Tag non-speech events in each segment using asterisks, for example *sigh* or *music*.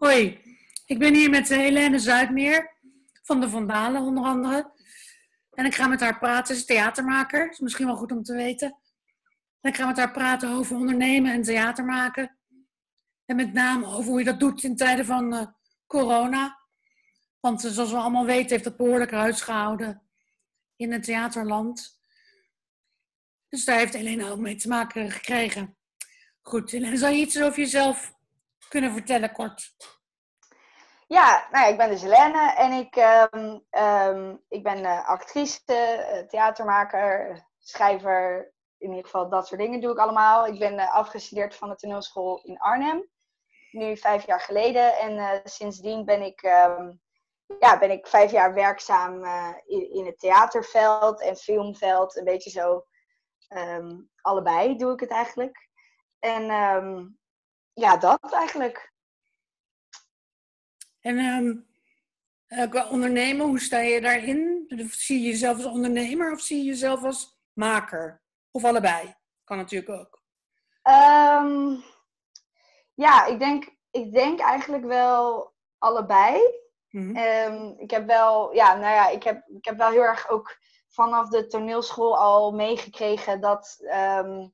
Hoi, ik ben hier met eh, Helene Zuidmeer van de Vandalen onder andere. En ik ga met haar praten, ze is theatermaker, is misschien wel goed om te weten. En ik ga met haar praten over ondernemen en theater maken. En met name over hoe je dat doet in tijden van uh, corona. Want uh, zoals we allemaal weten heeft dat behoorlijk huisgehouden in het theaterland. Dus daar heeft Helene ook mee te maken gekregen. Goed, Helene, zou je iets over jezelf kunnen vertellen kort? Ja, nou ja, ik ben dus Helene en ik, um, um, ik ben uh, actrice, uh, theatermaker, schrijver, in ieder geval dat soort dingen doe ik allemaal. Ik ben uh, afgestudeerd van de toneelschool in Arnhem, nu vijf jaar geleden. En sindsdien ben ik, um, ja, ben ik vijf jaar werkzaam in, in, het theaterveld en filmveld. Een beetje zo, allebei doe ik het eigenlijk. En ja, dat eigenlijk. En um, qua ondernemen, hoe sta je daarin? Zie je jezelf als ondernemer of zie je jezelf als maker? Of allebei? Kan natuurlijk ook. Um, ja, ik denk, ik denk eigenlijk wel allebei. Mm-hmm. Um, ik heb wel, ja, nou ja, ik heb, ik heb wel heel erg ook vanaf de toneelschool al meegekregen dat, um,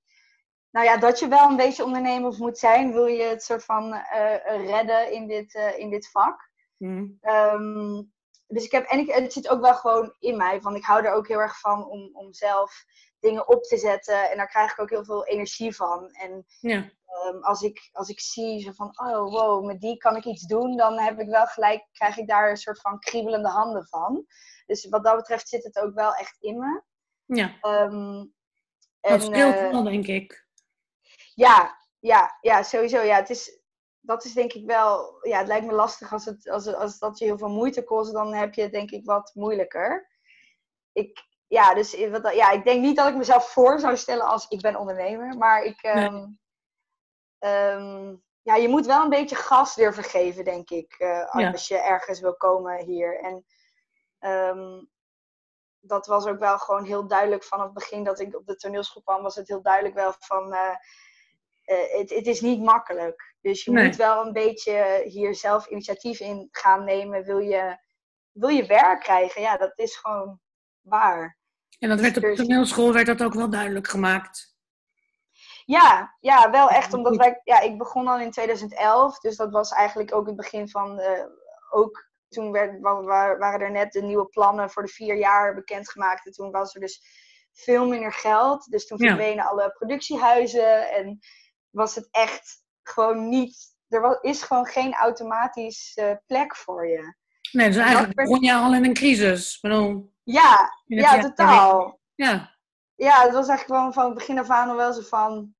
nou ja, dat je wel een beetje ondernemer moet zijn. Wil je het soort van uh, redden in dit, uh, in dit vak. Mm. Um, dus ik heb, en ik, het zit ook wel gewoon in mij. Van ik hou er ook heel erg van om, om zelf dingen op te zetten. En daar krijg ik ook heel veel energie van. En ja. um, als, ik, als ik zie zo van, oh wow, met die kan ik iets doen. Dan heb ik wel gelijk, krijg ik daar een soort van kriebelende handen van. Dus wat dat betreft zit het ook wel echt in me. Ja. Um, dat speelt uh, wel, denk ik. Ja, ja, ja, sowieso. Ja, het is, dat is denk ik wel, ja, het lijkt me lastig als, het, als, als dat je heel veel moeite kost, dan heb je het denk ik wat moeilijker. Ik, ja, dus ja, ik denk niet dat ik mezelf voor zou stellen als ik ben ondernemer, maar ik, um, um, ja, je moet wel een beetje gas durven geven, denk ik, uh, als je ergens wil komen hier. En um, dat was ook wel gewoon heel duidelijk van het begin dat ik op de toneelschool kwam, was het heel duidelijk wel van, uh, het, het, is niet makkelijk. Dus je moet wel een beetje hier zelf initiatief in gaan nemen. Wil je, wil je werk krijgen? Ja, dat is gewoon waar. En dat werd op de dus- toneelschool werd dat ook wel duidelijk gemaakt. Ja, ja, wel echt. Omdat wij, ja, ik begon al in 2011. Dus dat was eigenlijk ook het begin van. Uh, ook toen werd, waren er net de nieuwe plannen voor de vier jaar bekendgemaakt. En toen was er dus veel minder geld. Dus toen verdwenen ja. alle productiehuizen. En was het echt gewoon niet. Er was, is gewoon geen automatisch uh, plek voor je. Nee, dus eigenlijk begon je al in een crisis. Bedoel, ja, ja, totaal. Ja. Ja, het was eigenlijk gewoon van het begin af aan wel zo van.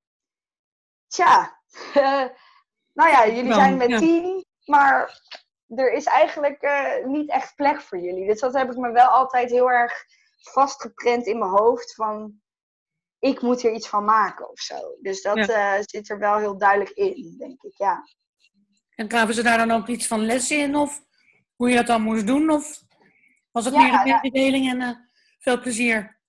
Tja, *laughs* nou ja, jullie zijn met ja. tien, maar er is eigenlijk uh, niet echt plek voor jullie. Dus dat heb ik me wel altijd heel erg vastgeprent in mijn hoofd. Van ik moet hier iets van maken of zo. Dus dat ja. uh, zit er wel heel duidelijk in, denk ik, ja. En gaven ze daar dan ook iets van lessen in? Of hoe je dat dan moest doen? Of was het ja, meer de mededeling en uh, veel plezier?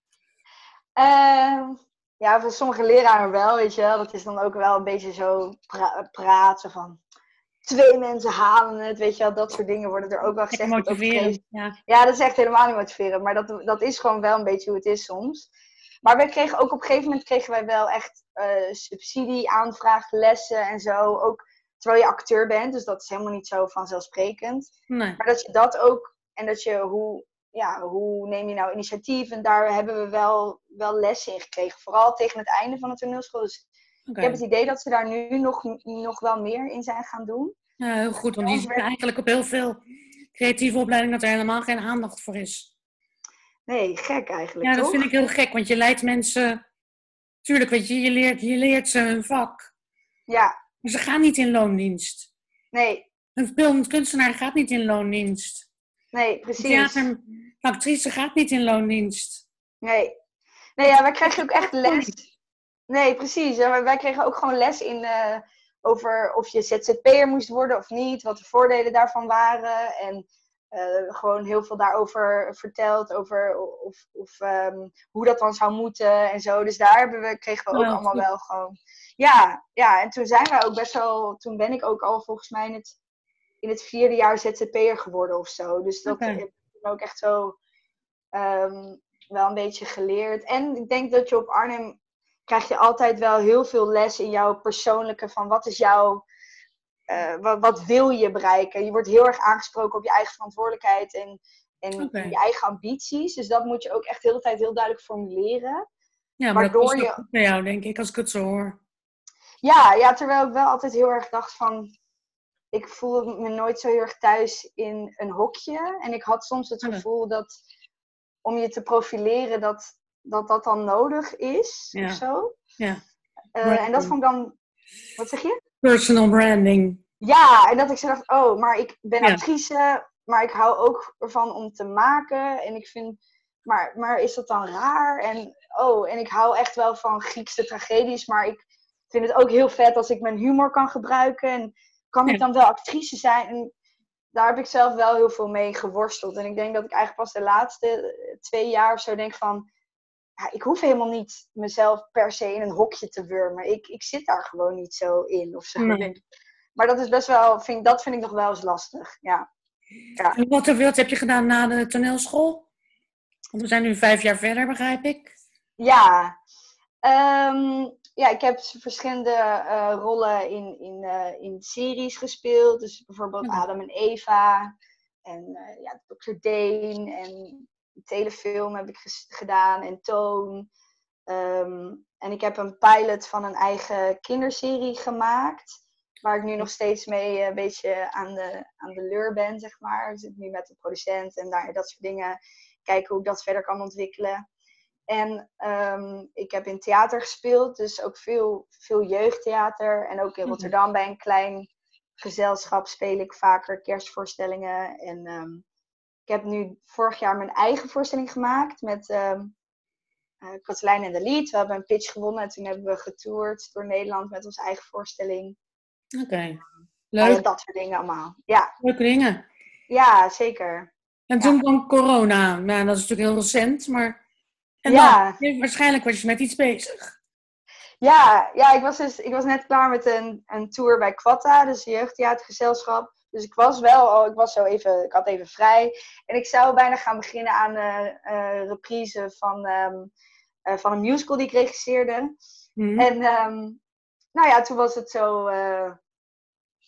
Uh, ja, voor sommige leraren wel, weet je wel. Dat is dan ook wel een beetje zo pra praten van... Twee mensen halen het, weet je wel. Dat soort dingen worden er ook wel gezegd. Motiveren, ja. ja, dat is echt helemaal niet motiverend. Maar dat, dat is gewoon wel een beetje hoe het is soms. Maar wij kregen ook op een gegeven moment kregen wij wel echt uh, subsidie, aanvraag, lessen en zo. Ook terwijl je acteur bent, dus dat is helemaal niet zo vanzelfsprekend. Nee. Maar dat je dat ook, en dat je hoe, ja, hoe neem je nou initiatief? En daar hebben we wel, wel lessen in gekregen. Vooral tegen het einde van de toneelschool. Dus okay. ik heb het idee dat ze daar nu nog, nog wel meer in zijn gaan doen. Ja, heel goed. Want die zien eigenlijk op heel veel creatieve opleidingen dat er helemaal geen aandacht voor is. Nee, gek eigenlijk. Ja, dat toch? vind ik heel gek, want je leidt mensen. Tuurlijk, weet je, je leert, je leert ze hun vak. Ja. Maar ze gaan niet in loondienst. Nee. Een beeldend kunstenaar gaat niet in loondienst. Nee, precies. Een theater, actrice gaat niet in loondienst. Nee. Nee, ja, wij kregen ook echt les. Nee, precies. Wij kregen ook gewoon les in uh, over of je ZZP'er moest worden of niet, wat de voordelen daarvan waren. En uh, gewoon heel veel daarover verteld. Over of, of um, hoe dat dan zou moeten en zo. Dus daar hebben we, kregen we ook ja, allemaal goed. wel gewoon. Ja, ja, en toen zijn wij ook best wel. Toen ben ik ook al volgens mij in het in het vierde jaar ZZP'er geworden of zo. Dus dat heb ik ook echt zo ehm, wel een beetje geleerd. En ik denk dat je op Arnhem krijg je altijd wel heel veel les in jouw persoonlijke van wat is jouw uh, wat, wat, wil je bereiken? Je wordt heel erg aangesproken op je eigen verantwoordelijkheid en, en je eigen ambities. Dus dat moet je ook echt de hele tijd heel duidelijk formuleren. Ja, maar Waardoor dat is je... bij jou, denk ik, als ik het zo hoor. Ja, ja, terwijl ik wel altijd heel erg dacht van... Ik voel me nooit zo heel erg thuis in een hokje. En ik had soms het gevoel dat om je te profileren, dat dat, dat dan nodig is. Ja. Of zo. Ja. Uh, en dat vond ik dan... Wat zeg je? Personal branding. Ja, en dat ik dacht, oh, maar ik ben actrice, maar ik hou ook ervan om te maken. En ik vind, maar, maar is dat dan raar? En oh, en ik hou echt wel van Griekse tragedies, maar ik vind het ook heel vet als ik mijn humor kan gebruiken. En kan ik dan wel actrice zijn? En daar heb ik zelf wel heel veel mee geworsteld. En ik denk dat ik eigenlijk pas de laatste twee jaar of zo denk van ja, ik hoef helemaal niet mezelf per se in een hokje te wurmen. Ik, ik zit daar gewoon niet zo in of zo. Maar dat is best wel, vind, dat vind ik nog wel eens lastig. Ja. ja. En wat, wat heb je gedaan na de toneelschool? Want we zijn nu vijf jaar verder, begrijp ik. Ja, um, ja ik heb verschillende uh, rollen in, in, uh, in series gespeeld. Dus bijvoorbeeld Adam en Eva. En uh, ja, Dr. Deen en telefilm heb ik gedaan en toon. Ehm, en ik heb een pilot van een eigen kinderserie gemaakt. Waar ik nu nog steeds mee een beetje aan de, aan de leur ben, zeg maar. Ik zit nu met de producent en daar, dat soort dingen. Kijken hoe ik dat verder kan ontwikkelen. En ehm, ik heb in theater gespeeld, dus ook veel, veel jeugdtheater. En ook in mhm. Rotterdam bij een klein gezelschap speel ik vaker kerstvoorstellingen. En ehm, ik heb nu vorig jaar mijn eigen voorstelling gemaakt met um, uh, en de Lied. We hebben een pitch gewonnen en toen hebben we getoerd door Nederland met onze eigen voorstelling. Oké, leuk. dat soort dingen allemaal. Ja. Leuke dingen. Ja, zeker. En toen kwam corona. Nou, dat is natuurlijk heel recent, maar... En ja. Dan, waarschijnlijk was je met iets bezig. Ja, ja ik, was dus, ik was net klaar met een, een tour bij Quatta, dus jeugdtheatergezelschap. Dus ik was wel al, ik was zo even, ik had even vrij. En ik zou bijna gaan beginnen aan de uh, reprise van, ehm, eh, van een musical die ik regisseerde. Mhm. En ehm, nou ja, toen was het zo,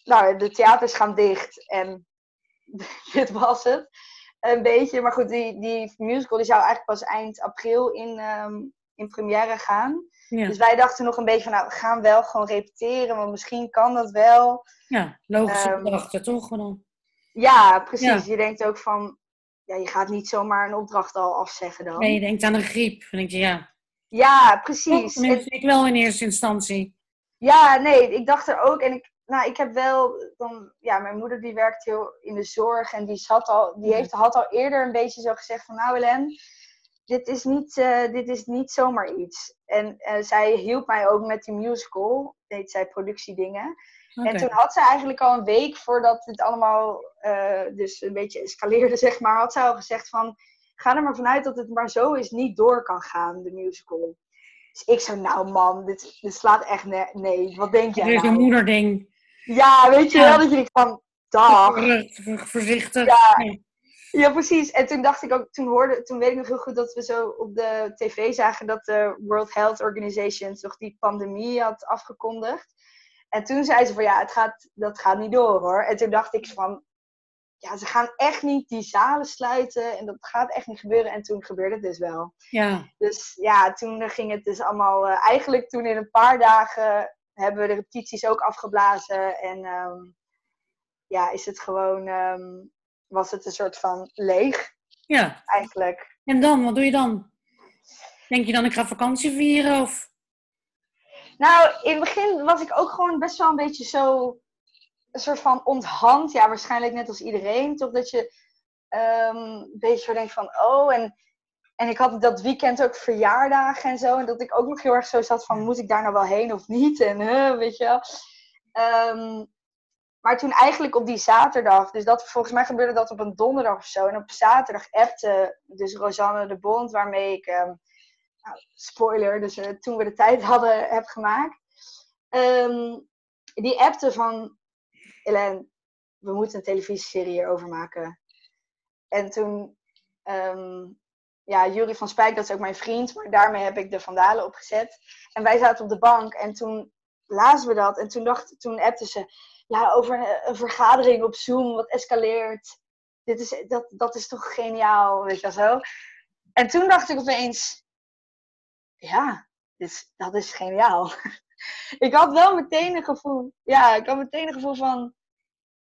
nou de theaters gaan dicht en *laughs* dit was het. Een beetje, maar goed, die, die musical die zou eigenlijk pas eind april in, um, in première gaan. Dus wij dachten nog een beetje van, nou, we gaan wel gewoon repeteren, want misschien kan dat wel. Ja, logische um, opdrachten toch dan? Ja, precies. Je denkt ook van, ja, je gaat niet zomaar een opdracht al afzeggen dan. Nee, je denkt aan een griep. Dan denk je, ja. Ja, precies. Dat vind ik wel in eerste instantie. Ja, nee, ik dacht er ook. En ik, nou, ik heb wel dan, ja, mijn moeder die werkt heel in de zorg en die, zat al, die heeft, had al eerder een beetje zo gezegd van, nou Helen, dit is niet, uh, dit is niet zomaar iets. En uh, zij hielp mij ook met die musical, deed zij productiedingen. En toen had ze eigenlijk al een week voordat het allemaal uh, dus een beetje escaleerde, *laughs* zeg maar, had ze al gezegd van, ga er maar vanuit dat het maar zo is niet door kan gaan, de musical. Dus ik zo, nou man, dit, dit slaat echt ne nee, wat denk jij Dit is nou? een moederding. Ja, weet je wel, dat je denkt van, dag. Voorzichtig. Ja. Ja, precies. En toen dacht ik ook, toen hoorde, toen weet ik nog heel goed dat we zo op de tv zagen dat de World Health Organization toch die pandemie had afgekondigd. En toen zei ze van ja, het gaat, dat gaat niet door hoor. En toen dacht ik van, ja, ze gaan echt niet die zalen sluiten en dat gaat echt niet gebeuren. En toen gebeurde het dus wel. Ja. Dus ja, toen ging het dus allemaal, uh, eigenlijk toen in een paar dagen hebben we de repetities ook afgeblazen. En um, ja, is het gewoon, um, was het een soort van leeg. Ja. Eigenlijk. En dan, wat doe je dan? Denk je dan, ik ga vakantie vieren? Of? Nou, in het begin was ik ook gewoon best wel een beetje zo, een soort van onthand. Ja, waarschijnlijk net als iedereen. Toch dat je um, een beetje zo denkt van, oh, en, en ik had dat weekend ook verjaardagen en zo. En dat ik ook nog heel erg zo zat van, moet ik daar nou wel heen of niet? En, uh, weet je wel. Um, maar toen eigenlijk op die zaterdag, dus dat, volgens mij gebeurde dat op een donderdag of zo. En op zaterdag appte dus Rosanne de Bond, waarmee ik, um, nou, spoiler, dus uh, toen we de tijd hadden, heb gemaakt. Um, die appte van, Hélène, we moeten een televisieserie hierover maken. En toen, um, ja, Jury van Spijk, dat is ook mijn vriend, maar daarmee heb ik de Vandalen opgezet. En wij zaten op de bank en toen lazen we dat. En toen, dacht, toen appte ze, ja, over een, vergadering op Zoom, wat escaleert. Dit is, dat, dat is toch geniaal, weet je wel zo. En toen dacht ik opeens, ja, dit, dat is geniaal. *laughs* ik had wel meteen een gevoel, ja, ik had meteen een gevoel van,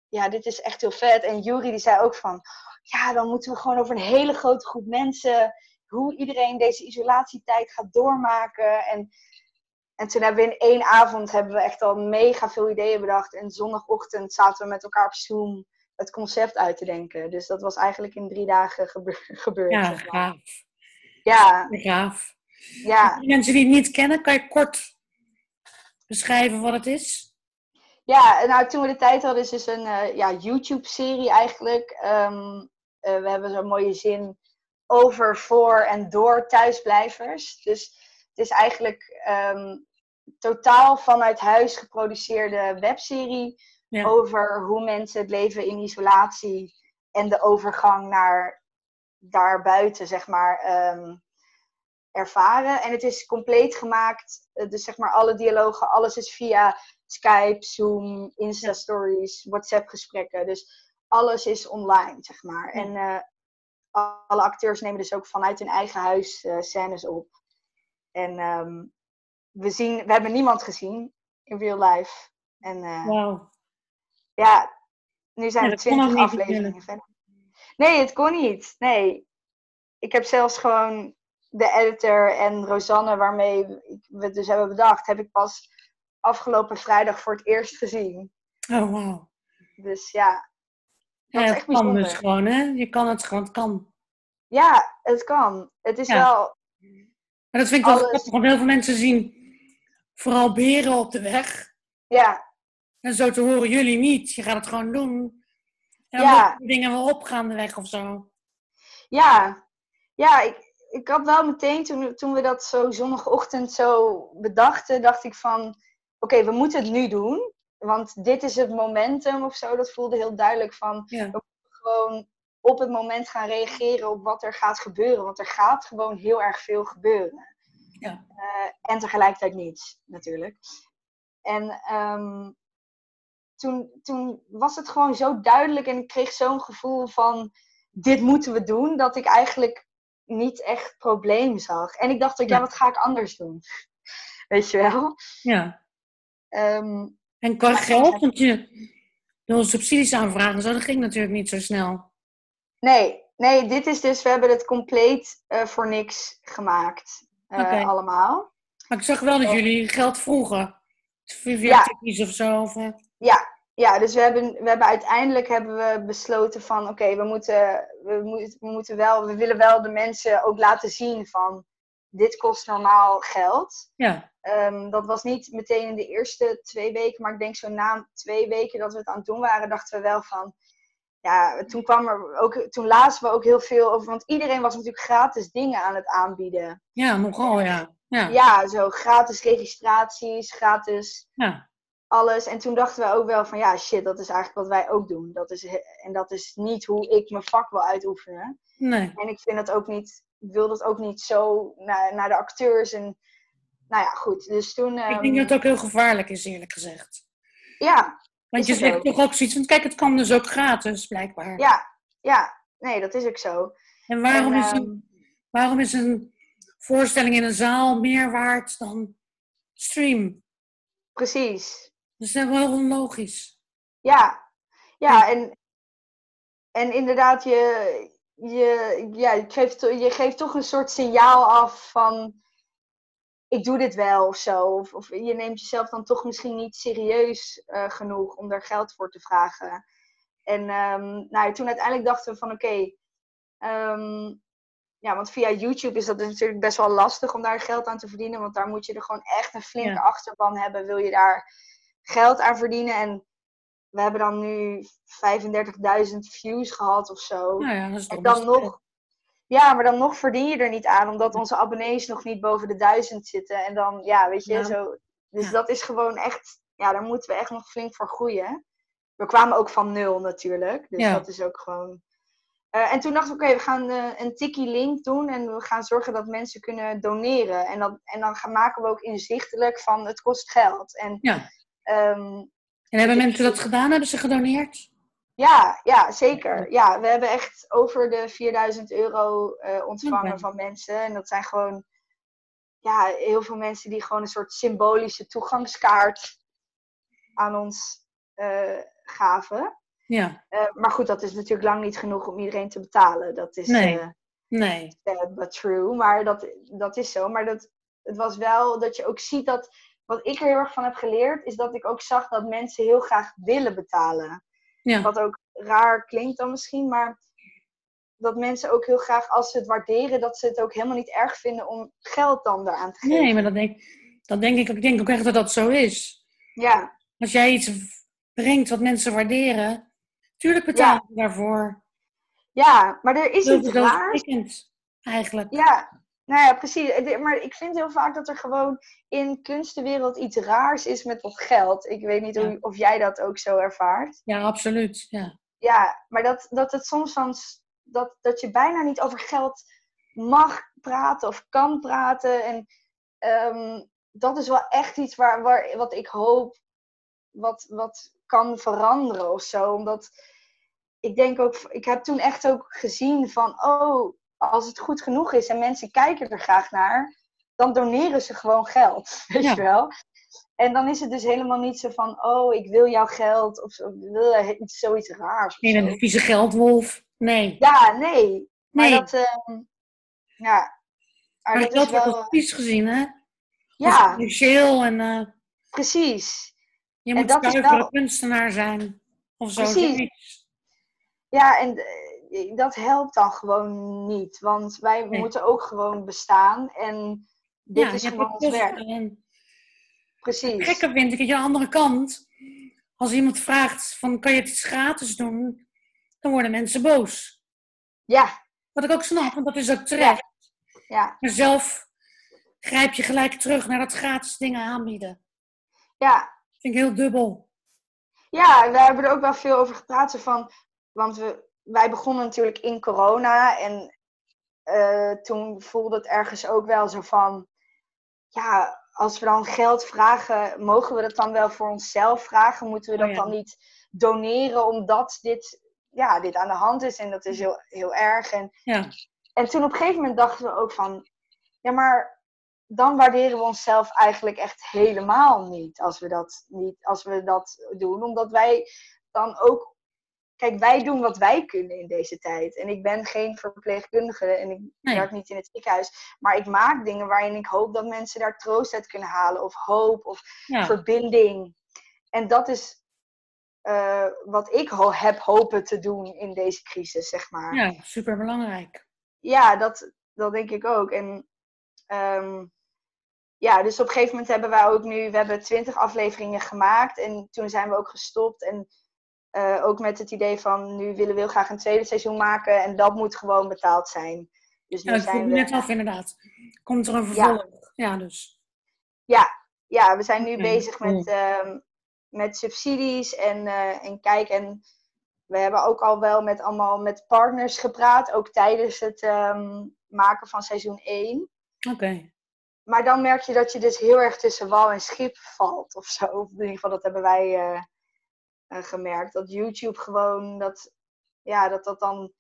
ja, dit is echt heel vet. En Jury die zei ook van, ja, dan moeten we gewoon over een hele grote groep mensen, hoe iedereen deze isolatietijd gaat doormaken. En, en toen hebben we in één avond hebben we echt al mega veel ideeën bedacht. En zondagochtend zaten we met elkaar op Zoom het concept uit te denken. Dus dat was eigenlijk in drie dagen *laughs* gebeurd. Ja, gaaf. Ja. Gaaf. Ja. mensen die het niet kennen, kan je kort beschrijven wat het is? Ja, nou toen we de tijd hadden, is dus een uh, ja, YouTube-serie eigenlijk. Um, uh, we hebben zo'n mooie zin over, voor en door thuisblijvers. Dus het is eigenlijk um, totaal vanuit huis geproduceerde webserie ja. over hoe mensen het leven in isolatie en de overgang naar daarbuiten, zeg maar, um, ervaren. En het is compleet gemaakt, eh, dus zeg maar alle dialogen, alles is via Skype, Zoom, Insta-stories, WhatsApp-gesprekken. Dus alles is online, zeg maar. En uh, alle acteurs nemen dus ook vanuit hun eigen huis uh, scènes op. En um, we, zien, we hebben niemand gezien in real life. En uh, wow. ja, nu zijn er twintig afleveringen verder. Nee, het kon niet. Nee. Ik heb zelfs gewoon de editor en Rosanne, waarmee we het dus hebben bedacht, heb ik pas afgelopen vrijdag voor het eerst gezien. Oh, wow. Dus ja. Dat ja, het kan dus gewoon, hè? Je kan het gewoon, het kan. Ja, het kan. Het is wel... Maar dat vind ik wel grappig, want heel veel mensen zien vooral beren op de weg. Ja. En zo te horen jullie niet. Je gaat het gewoon doen. En dan ja. dingen wel opgaan de weg of zo. Ja. Ja, ik, ik had wel meteen, toen, toen we dat zo zondagochtend zo bedachten, dacht ik van oké, we moeten het nu doen. Want dit is het momentum of zo. Dat voelde heel duidelijk van, we moeten gewoon op het moment gaan reageren op wat er gaat gebeuren. Want er gaat gewoon heel erg veel gebeuren. Ja. Uh, en tegelijkertijd niets, natuurlijk. En um, toen, toen was het gewoon zo duidelijk en ik kreeg zo'n gevoel van, dit moeten we doen, dat ik eigenlijk niet echt probleem zag. En ik dacht ook, ja, ja wat ga ik anders doen? *laughs* Weet je wel? Ja. Um, en qua geld, want je wil subsidies aanvragen, zo, dat ging natuurlijk niet zo snel. Nee, nee, dit is dus, we hebben het compleet uh, voor niks gemaakt. Uh, okay. Allemaal. Maar ik zag wel dat jullie geld vroegen. Via ja. of zo. Of, uh... Ja, ja, dus we hebben, we hebben uiteindelijk hebben we besloten van oké, okay, we, moeten, we, moet, we moeten wel, we willen wel de mensen ook laten zien van dit kost normaal geld. Ja. Um, dat was niet meteen in de eerste twee weken, maar ik denk zo na twee weken dat we het aan het doen waren, dachten we wel van, ja, toen kwam er ook, toen lazen we ook heel veel over, want iedereen was natuurlijk gratis dingen aan het aanbieden. Ja, nogal, ja. Ja, ja zo gratis registraties, gratis ja. alles. En toen dachten we ook wel van, ja, shit, dat is eigenlijk wat wij ook doen. Dat is, en dat is niet hoe ik mijn vak wil uitoefenen. Nee. En ik vind het ook niet, wil dat ook niet zo naar, naar de acteurs en nou ja, goed. Dus toen. Ik denk dat het ook heel gevaarlijk is, eerlijk gezegd. Ja. Want je zegt toch ook zoiets. Want kijk, het kan dus ook gratis, blijkbaar. Ja, ja. Nee, dat is ook zo. En waarom, is, een, ehm, waarom is een voorstelling in een zaal meer waard dan stream? Precies. Dat is wel onlogisch. Ja, ja, en, en inderdaad, je, je, ja, je, geeft, je geeft toch een soort signaal af van ik doe dit wel of zo. Of, of, je neemt jezelf dan toch misschien niet serieus uh, genoeg om daar geld voor te vragen. En um, nou, toen uiteindelijk dachten we van oké, okay, um, ja, want via YouTube is dat dus natuurlijk best wel lastig om daar geld aan te verdienen. Want daar moet je er gewoon echt een flinke ja. achterban hebben. Wil je daar geld aan verdienen? En we hebben dan nu 35.000 views gehad of zo. Nou ja, dat is en dan nog, ja, maar dan nog verdien je er niet aan, omdat onze abonnees nog niet boven de duizend zitten. En dan, ja, weet je, Ja. zo. Dus Ja. dat is gewoon echt, ja, daar moeten we echt nog flink voor groeien. we kwamen ook van nul natuurlijk. Dus dat is ook gewoon. en toen dachten we, oké, we gaan een tikkie link doen en we gaan zorgen dat mensen kunnen doneren. En, dat, en dan gaan, maken we ook inzichtelijk van het kost geld. En, ja. Ehm, en hebben mensen dat gedaan? Hebben ze gedoneerd? Ja, ja, zeker. Ja, we hebben echt over de 4000 euro uh, ontvangen van mensen. En dat zijn gewoon ja, heel veel mensen die gewoon een soort symbolische toegangskaart aan ons uh, gaven. Ja. Uh, maar goed, dat is natuurlijk lang niet genoeg om iedereen te betalen. Dat is nee. nee. but true. Maar dat, dat is zo. Maar dat, het was wel dat je ook ziet dat. Wat ik er heel erg van heb geleerd, is dat ik ook zag dat mensen heel graag willen betalen. Ja. Wat ook raar klinkt dan misschien, maar dat mensen ook heel graag, als ze het waarderen, dat ze het ook helemaal niet erg vinden om geld dan eraan te geven. Nee, maar dat denk, dat denk ik, ik denk ook echt dat dat zo is. Ja. Als jij iets brengt wat mensen waarderen, tuurlijk betalen ze daarvoor. Ja, maar er is iets raars. Eigenlijk. Ja, nou ja, precies. Maar ik vind heel vaak dat er gewoon in kunstenwereld iets raars is met dat geld. Ik weet niet ja. of jij dat ook zo ervaart. Ja, absoluut. Ja, ja maar dat, dat het soms van dat, dat je bijna niet over geld mag praten of kan praten. En um, dat is wel echt iets waar, waar, wat ik hoop wat, wat kan veranderen of zo. Omdat ik denk ook, ik heb toen echt ook gezien van, oh, als het goed genoeg is en mensen kijken er graag naar, dan doneren ze gewoon geld. *laughs* Weet je wel? En dan is het dus helemaal niet zo van, oh, ik wil jouw geld of, wil iets, zoiets raars. Nee, een vieze geldwolf. Nee. Ja, nee. Maar nee. dat, uh, ja. Maar, dat, dat wordt als vies gezien, hè? Ja. Commercieel en... Uh, Precies. Je moet een wel... kunstenaar zijn. Of zo. Precies. Ja, en dat helpt dan gewoon niet. Want wij nee. moeten ook gewoon bestaan. En dit ja, is gewoon ons werk. En... Precies. Het gekke vind ik aan de andere kant. Als iemand vraagt van kan je het iets gratis doen? Dan worden mensen boos. Ja. Wat ik ook snap, want dat is ook terecht. Ja. Maar zelf grijp je gelijk terug naar dat gratis dingen aanbieden. Ja. vind ik heel dubbel. Ja, we hebben er ook wel veel over gepraat. Van, want we, wij begonnen natuurlijk in corona. En uh, toen voelde het ergens ook wel zo van... Ja, als we dan geld vragen, mogen we dat dan wel voor onszelf vragen? Moeten we dat oh ja. dan niet doneren omdat dit, ja, dit aan de hand is? En dat is heel, heel erg. En, ja. en toen op een gegeven moment dachten we ook van, ja, maar dan waarderen we onszelf eigenlijk echt helemaal niet als we dat, niet, als we dat doen. Omdat wij dan ook Kijk, wij doen wat wij kunnen in deze tijd. En ik ben geen verpleegkundige en ik nee. werk niet in het ziekenhuis. Maar ik maak dingen waarin ik hoop dat mensen daar troost uit kunnen halen. Of hoop of ja. verbinding. En dat is uh, wat ik ho heb hopen te doen in deze crisis, zeg maar. Ja, superbelangrijk. Ja, dat, dat denk ik ook. En um, ja, dus op een gegeven moment hebben wij ook nu, we hebben twintig afleveringen gemaakt. En toen zijn we ook gestopt. En uh, ook met het idee van nu willen we heel graag een tweede seizoen maken en dat moet gewoon betaald zijn. Dus nu ja, zijn we... net af inderdaad. Komt er een vervolg? Ja, ja dus. Ja, ja, we zijn nu bezig met, uh, met subsidies en, uh, en kijk en we hebben ook al wel met allemaal met partners gepraat, ook tijdens het um, maken van seizoen 1. Oké. Okay. Maar dan merk je dat je dus heel erg tussen wal en schip valt of zo. Of in ieder geval, dat hebben wij uh, gemerkt. Dat YouTube gewoon, dat, ja, dat dat dan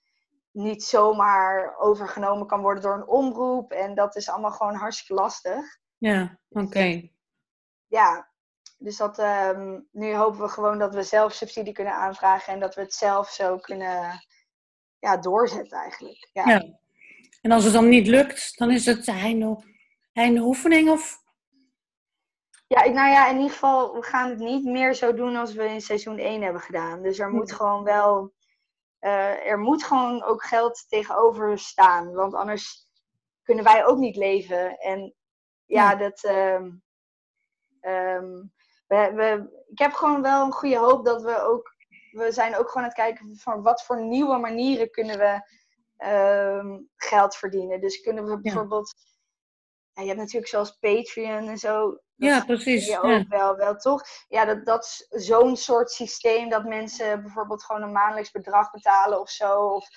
niet zomaar overgenomen kan worden door een omroep. En dat is allemaal gewoon hartstikke lastig. Ja, oké. Okay. Ja, dus dat, um, nu hopen we gewoon dat we zelf subsidie kunnen aanvragen en dat we het zelf zo kunnen ja, doorzetten eigenlijk. Ja. ja. En als het dan niet lukt, dan is het einde, einde oefening of ja, nou ja, in ieder geval, we gaan het niet meer zo doen als we in seizoen 1 hebben gedaan. Dus er moet gewoon wel, uh, er moet gewoon ook geld tegenover staan. Want anders kunnen wij ook niet leven. En ja, ja. dat. Um, um, we, we, ik heb gewoon wel een goede hoop dat we ook. We zijn ook gewoon aan het kijken van wat voor nieuwe manieren kunnen we um, geld verdienen. Dus kunnen we bijvoorbeeld ja, je hebt natuurlijk zoals Patreon en zo. Ja, precies. Je ook Ja. wel, wel, toch? Ja, dat, dat is zo'n soort systeem dat mensen bijvoorbeeld gewoon een maandelijks bedrag betalen of zo. Of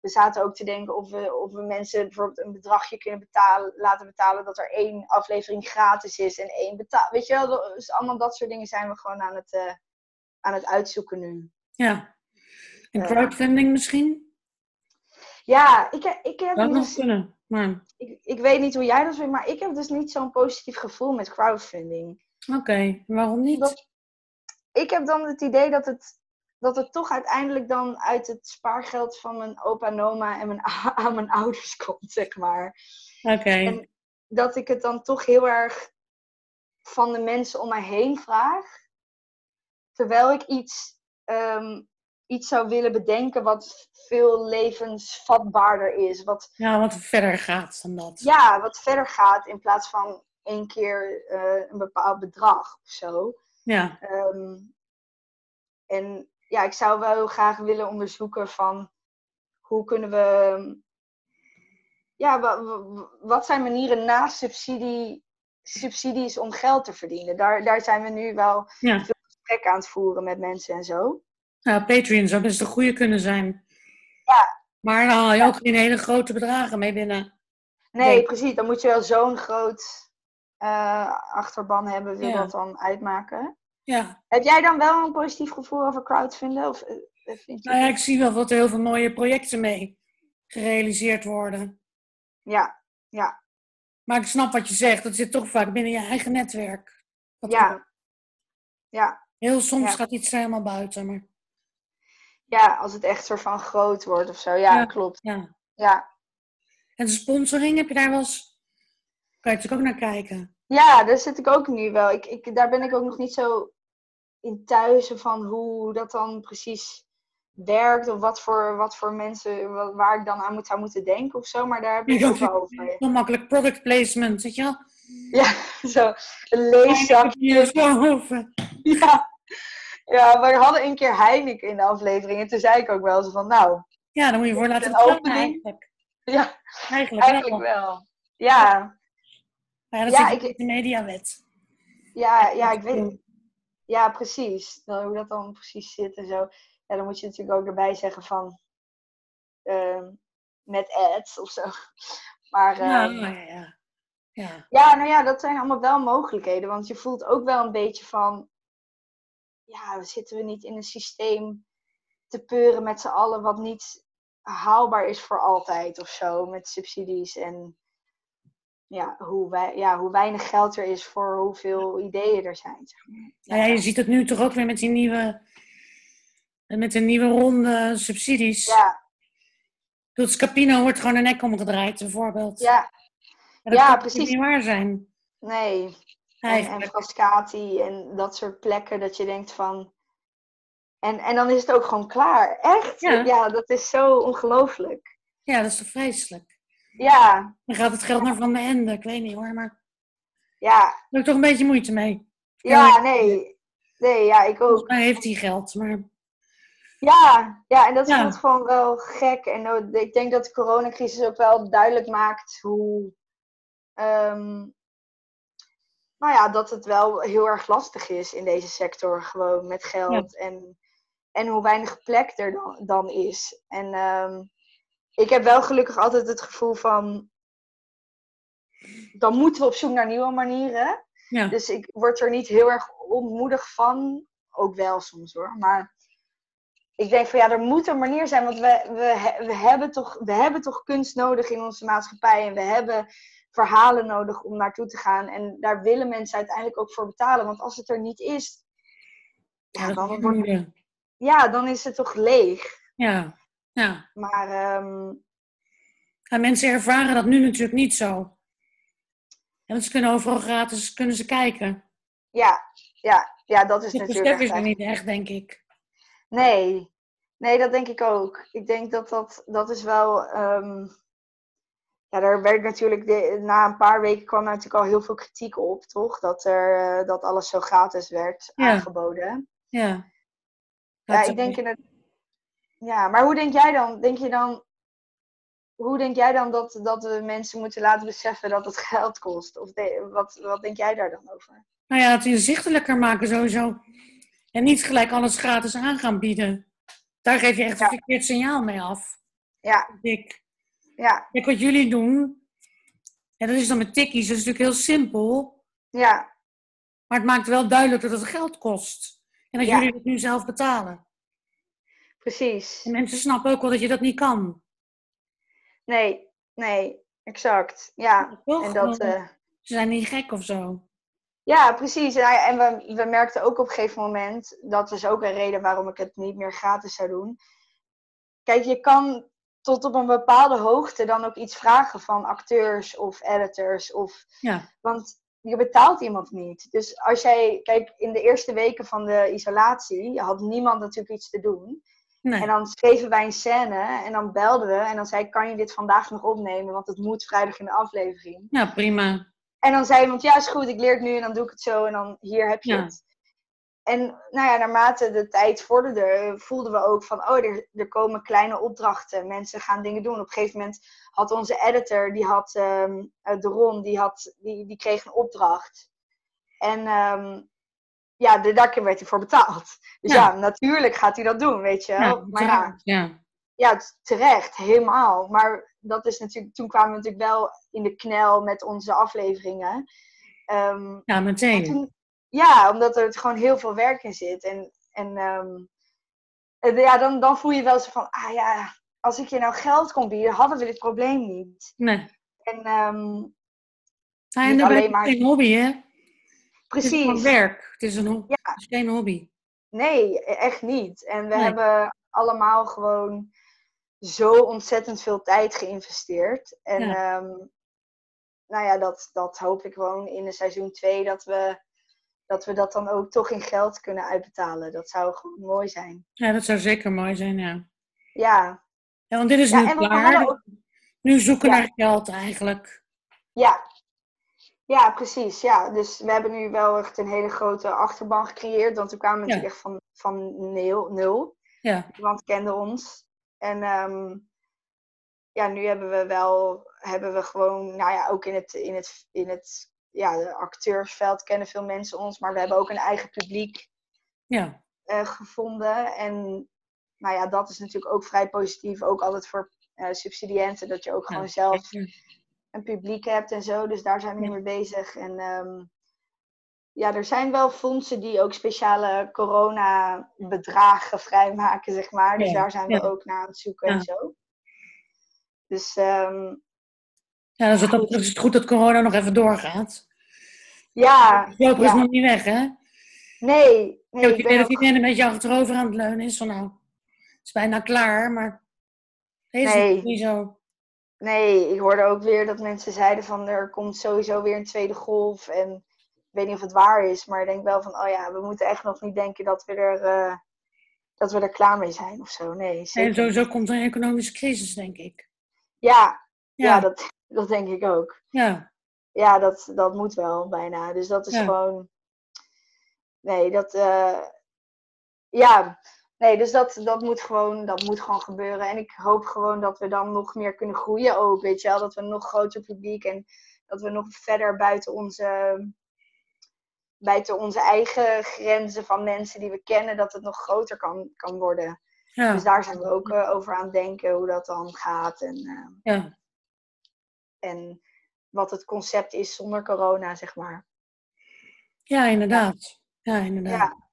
we zaten ook te denken of we, of we mensen bijvoorbeeld een bedragje kunnen betalen, laten betalen dat er één aflevering gratis is en één betaal. Weet je wel, dus allemaal dat soort dingen zijn we gewoon aan het, eh, aan het uitzoeken nu. ja. En Ja. crowdfunding misschien? Ja, ik, heb- ik heb Dat nog kunnen. Maar ik, ik weet niet hoe jij dat vindt, maar ik heb dus niet zo'n positief gevoel met crowdfunding. oké, waarom niet? Dat- ik heb dan het idee dat het, dat het toch uiteindelijk dan uit het spaargeld van mijn opa en oma en mijn, *laughs* aan mijn ouders komt, zeg maar. Oké. En dat ik het dan toch heel erg van de mensen om mij heen vraag. Terwijl ik iets, ehm, iets zou willen bedenken wat veel levensvatbaarder is. Wat, Ja, wat verder gaat dan dat. ja, wat verder gaat in plaats van één keer eh, een bepaald bedrag of zo. Ja. Ehm, en ja, ik zou wel heel graag willen onderzoeken van hoe kunnen we. Ja, wa- wa- wat zijn manieren naast subsidie, subsidies om geld te verdienen? Daar, daar zijn we nu wel ja. gesprek aan het voeren met mensen en zo. Nou, Patreon zou best een goede kunnen zijn. Ja. Maar dan haal je ook geen hele grote bedragen mee binnen. Nee, Nee. precies. Dan moet je wel zo'n groot eh, achterban hebben, wil Ja. dat dan uitmaken. Ja. Heb jij dan wel een positief gevoel over crowdfunding? Of eh, eh, vind je... Nou ja, ik zie wel dat er heel veel mooie projecten mee gerealiseerd worden. ja, ja, Maar ik snap wat je zegt. Dat zit toch vaak binnen je eigen netwerk. Dat ja, ja. Heel soms Ja. gaat iets helemaal buiten. Maar Ja, als het echt soort van groot wordt of zo. Ja, Ja. klopt. ja. Ja. En de sponsoring, heb je daar wel eens... Kan je natuurlijk ook naar kijken. ja, daar zit ik ook nu wel. Ik, ik, daar ben ik ook nog niet zo in thuis van hoe dat dan precies werkt. Of wat voor, wat voor mensen, wa- waar ik dan aan moet, zou moeten denken of zo. Maar daar heb ik Ja, ook wel over. Heel makkelijk product placement, weet je wel? Ja, *laughs* zo een leeszak. Hier zo over. Ja. we hadden een keer Heineken in de aflevering. En toen zei ik ook wel zo van, nou, Ja, dan moet je voor laten opening. eigenlijk. ja, Eigenlijk, eigenlijk wel. wel. Ja, Maar ja, dat Ja, ik- de mediawet. ja, ja, ik weet Ja, precies. Dan, hoe dat dan precies zit en zo. Ja, dan moet je natuurlijk ook erbij zeggen van... ehm, met ads of zo. Maar Ja, ehm, ja, ja. ja. ja, nou ja, dat zijn allemaal wel mogelijkheden. Want je voelt ook wel een beetje van... Ja, zitten we niet in een systeem te peuren met z'n allen... wat niet haalbaar is voor altijd of zo. Met subsidies en... Ja hoe, wij, ja, hoe weinig geld er is voor hoeveel ideeën er zijn. Zeg maar. Nou ja, je ziet het nu toch ook weer met die nieuwe, met de nieuwe ronde subsidies. ja, Scapino wordt gewoon een nek omgedraaid, bijvoorbeeld. ja, En dat ja, precies. niet waar zijn. nee. En, en. Frascati en dat soort plekken dat je denkt van. En, en dan is het ook gewoon klaar. Echt? Ja. dat is zo ongelooflijk. Ja, dat is toch vreselijk. Ja, Dan gaat het geld naar Van de Ende. Ik weet niet hoor, maar ja, daar heb ik toch een beetje moeite mee. ja, nee. Nee, ja, ik ook. Volgens mij heeft hij geld, maar Ja, ja, en dat Ja. voelt gewoon wel gek. En nou, ik denk dat de coronacrisis ook wel duidelijk maakt hoe. ehm, nou ja, dat het wel heel erg lastig is in deze sector, gewoon met geld. En, en hoe weinig plek er dan, dan is. En ehm, ik heb wel gelukkig altijd het gevoel van. Dan moeten we op zoek naar nieuwe manieren. ja. Dus ik word er niet heel erg ontmoedig van. Ook wel soms hoor. Maar ik denk van ja, er moet een manier zijn. Want we, we, we, hebben toch, we hebben toch kunst nodig in onze maatschappij. En we hebben verhalen nodig om naartoe te gaan. En daar willen mensen uiteindelijk ook voor betalen. Want als het er niet is, ja, Ja, dat dan, is wordt, ja, dan is het toch leeg. ja. ja. Maar ehm, En mensen ervaren dat nu natuurlijk niet zo. En want ze kunnen overal gratis kunnen ze kijken. ja, ja, ja, dat is natuurlijk besef echt is niet echt, denk ik. Nee, nee, dat denk ik ook. Ik denk dat dat, dat is wel. ehm, ja, daar werd natuurlijk de, na een paar weken kwam er natuurlijk al heel veel kritiek op, toch? Dat, er, eh, dat alles zo gratis werd Ja. aangeboden. Ja. Ja, ik denk in het. Ja, maar hoe denk jij dan? Denk je dan. hoe denk jij dan dat, dat we mensen moeten laten beseffen dat het geld kost? Of wat, wat denk jij daar dan over? Nou ja, het inzichtelijker maken sowieso. En niet gelijk alles gratis aan gaan bieden. Daar geef je echt een verkeerd signaal mee af. Ja. Ik. Ja. Kijk, wat jullie doen, en dat is dan met tikkies, dat is natuurlijk heel simpel. Ja. Maar het maakt wel duidelijk dat het geld kost. En dat jullie het nu zelf betalen. Precies. En mensen snappen ook wel dat je dat niet kan. Nee, nee, exact. Ja. en dat, uh... Ze zijn niet gek of zo. Ja, precies. En we, we merkten ook op een gegeven moment, dat is ook een reden waarom ik het niet meer gratis zou doen. Kijk, je kan tot op een bepaalde hoogte dan ook iets vragen van acteurs of editors. Of, ja. Want je betaalt iemand niet. Dus als jij, kijk, in de eerste weken van de isolatie had niemand natuurlijk iets te doen. Nee. En dan schreven wij een scène en dan belden we en dan zei ik, kan je dit vandaag nog opnemen? Want het moet vrijdag in de aflevering. Ja, prima. En dan zei iemand, ja is goed, ik leer het nu en dan doe ik het zo en dan hier heb je het. En nou ja, naarmate de tijd vorderde, voelden we ook van, oh, er, er, komen kleine opdrachten. Mensen gaan dingen doen. Op een gegeven moment had onze editor, die had, um, de Ron, die, had, die, die kreeg een opdracht. En um, ja, de, daar werd hij voor betaald. Dus ja. natuurlijk gaat hij dat doen, weet je Ja, maar ja, ja. ja, terecht, helemaal. Maar dat is natuurlijk, toen kwamen we natuurlijk wel in de knel met onze afleveringen. Um, ja, meteen. Ja, omdat er gewoon heel veel werk in zit. En, en um, ja, dan, dan voel je wel zo van, ah ja, als ik je nou geld kon bieden, hadden we dit probleem niet. Nee. En, um, ja, en dan alleen maar geen hobby, hè? Precies. Het is werk. Het is, een. Ja. het is geen hobby. Nee, echt niet. En we nee. hebben allemaal gewoon zo ontzettend veel tijd geïnvesteerd. En ja. Um, nou ja, dat, dat hoop ik gewoon in de seizoen 2 dat we dat we dat dan ook toch in geld kunnen uitbetalen. Dat zou gewoon mooi zijn. Ja, dat zou zeker mooi zijn, ja. Ja. Ja, want dit is ja, nu klaar. Ook... Nu zoeken ja. naar geld eigenlijk. Ja. Ja, precies. Ja, dus we hebben nu wel echt een hele grote achterban gecreëerd. Want we kwamen natuurlijk echt van, van nul, nul. Ja. Niemand kende ons. En um, ja, nu hebben we wel, hebben we gewoon, nou ja, ook in het, in het, in het ja, de acteursveld kennen veel mensen ons, maar we hebben ook een eigen publiek ja. uh, gevonden. En nou ja, dat is natuurlijk ook vrij positief, ook altijd voor uh, subsidiënten, dat je ook gewoon zelf een publiek hebt en zo. Dus daar zijn we nu mee bezig. En um, ja, er zijn wel fondsen die ook speciale corona-bedragen vrijmaken, zeg maar. Dus daar zijn we ook naar aan het zoeken en zo. Dus um, ja, dan is het, ook, is het goed dat corona nog even doorgaat. Ja. De loper is nog niet weg, hè? Nee. nee ik weet dat iedereen een beetje achterover aan het leunen is. Van nou, het is bijna klaar, maar deze nee. is niet zo. Nee, ik hoorde ook weer dat mensen zeiden van er komt sowieso weer een tweede golf. En ik weet niet of het waar is, maar ik denk wel van, oh ja, we moeten echt nog niet denken dat we er, uh, dat we er klaar mee zijn of zo. Nee. En sowieso komt er een economische crisis, denk ik. Ja, ja. ja dat, dat denk ik ook. Ja. Ja, dat, dat moet wel bijna. Dus dat is Ja. gewoon. Nee, dat. eh, Ja, nee, dus dat, dat, moet gewoon, dat moet gewoon gebeuren. En ik hoop gewoon dat we dan nog meer kunnen groeien ook. Weet je wel, dat we een nog groter publiek en dat we nog verder buiten onze. Buiten onze eigen grenzen van mensen die we kennen, dat het nog groter kan, kan worden. Ja. Dus daar zijn we ook eh, over aan het denken hoe dat dan gaat. En, eh, ja. En wat het concept is zonder corona, zeg maar. ja, inderdaad. Ja, inderdaad. Ja,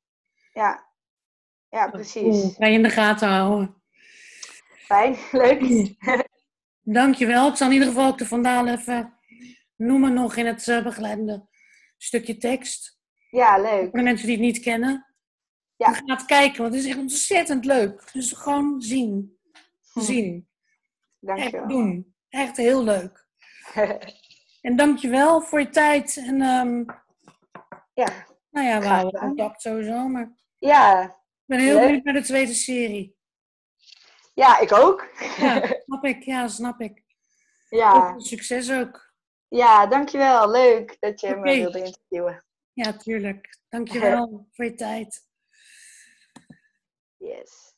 ja, ja precies. Oeh, Ga je in de gaten houden. Fijn, *laughs* leuk. Dankjewel. Ik zal in ieder geval ook de Vandaal even noemen nog in het eh, begeleidende stukje tekst. Ja, leuk. Voor de mensen die het niet kennen. Ja. Ga het kijken, want het is echt ontzettend leuk. Dus gewoon zien. Zien. Echt Dankjewel. doen. Echt heel leuk. *laughs* En dankjewel voor je tijd. En ehm, ja. nou ja, we houden contact sowieso. Maar ik ja, ben heel Leuk. benieuwd naar de tweede serie. ja, ik ook. Ja, *laughs* snap ik. Ja, snap ik. ja. Succes ook. ja, dankjewel. Leuk dat je me wilde interviewen. Ja, tuurlijk. *laughs* Dankjewel voor je tijd. Yes.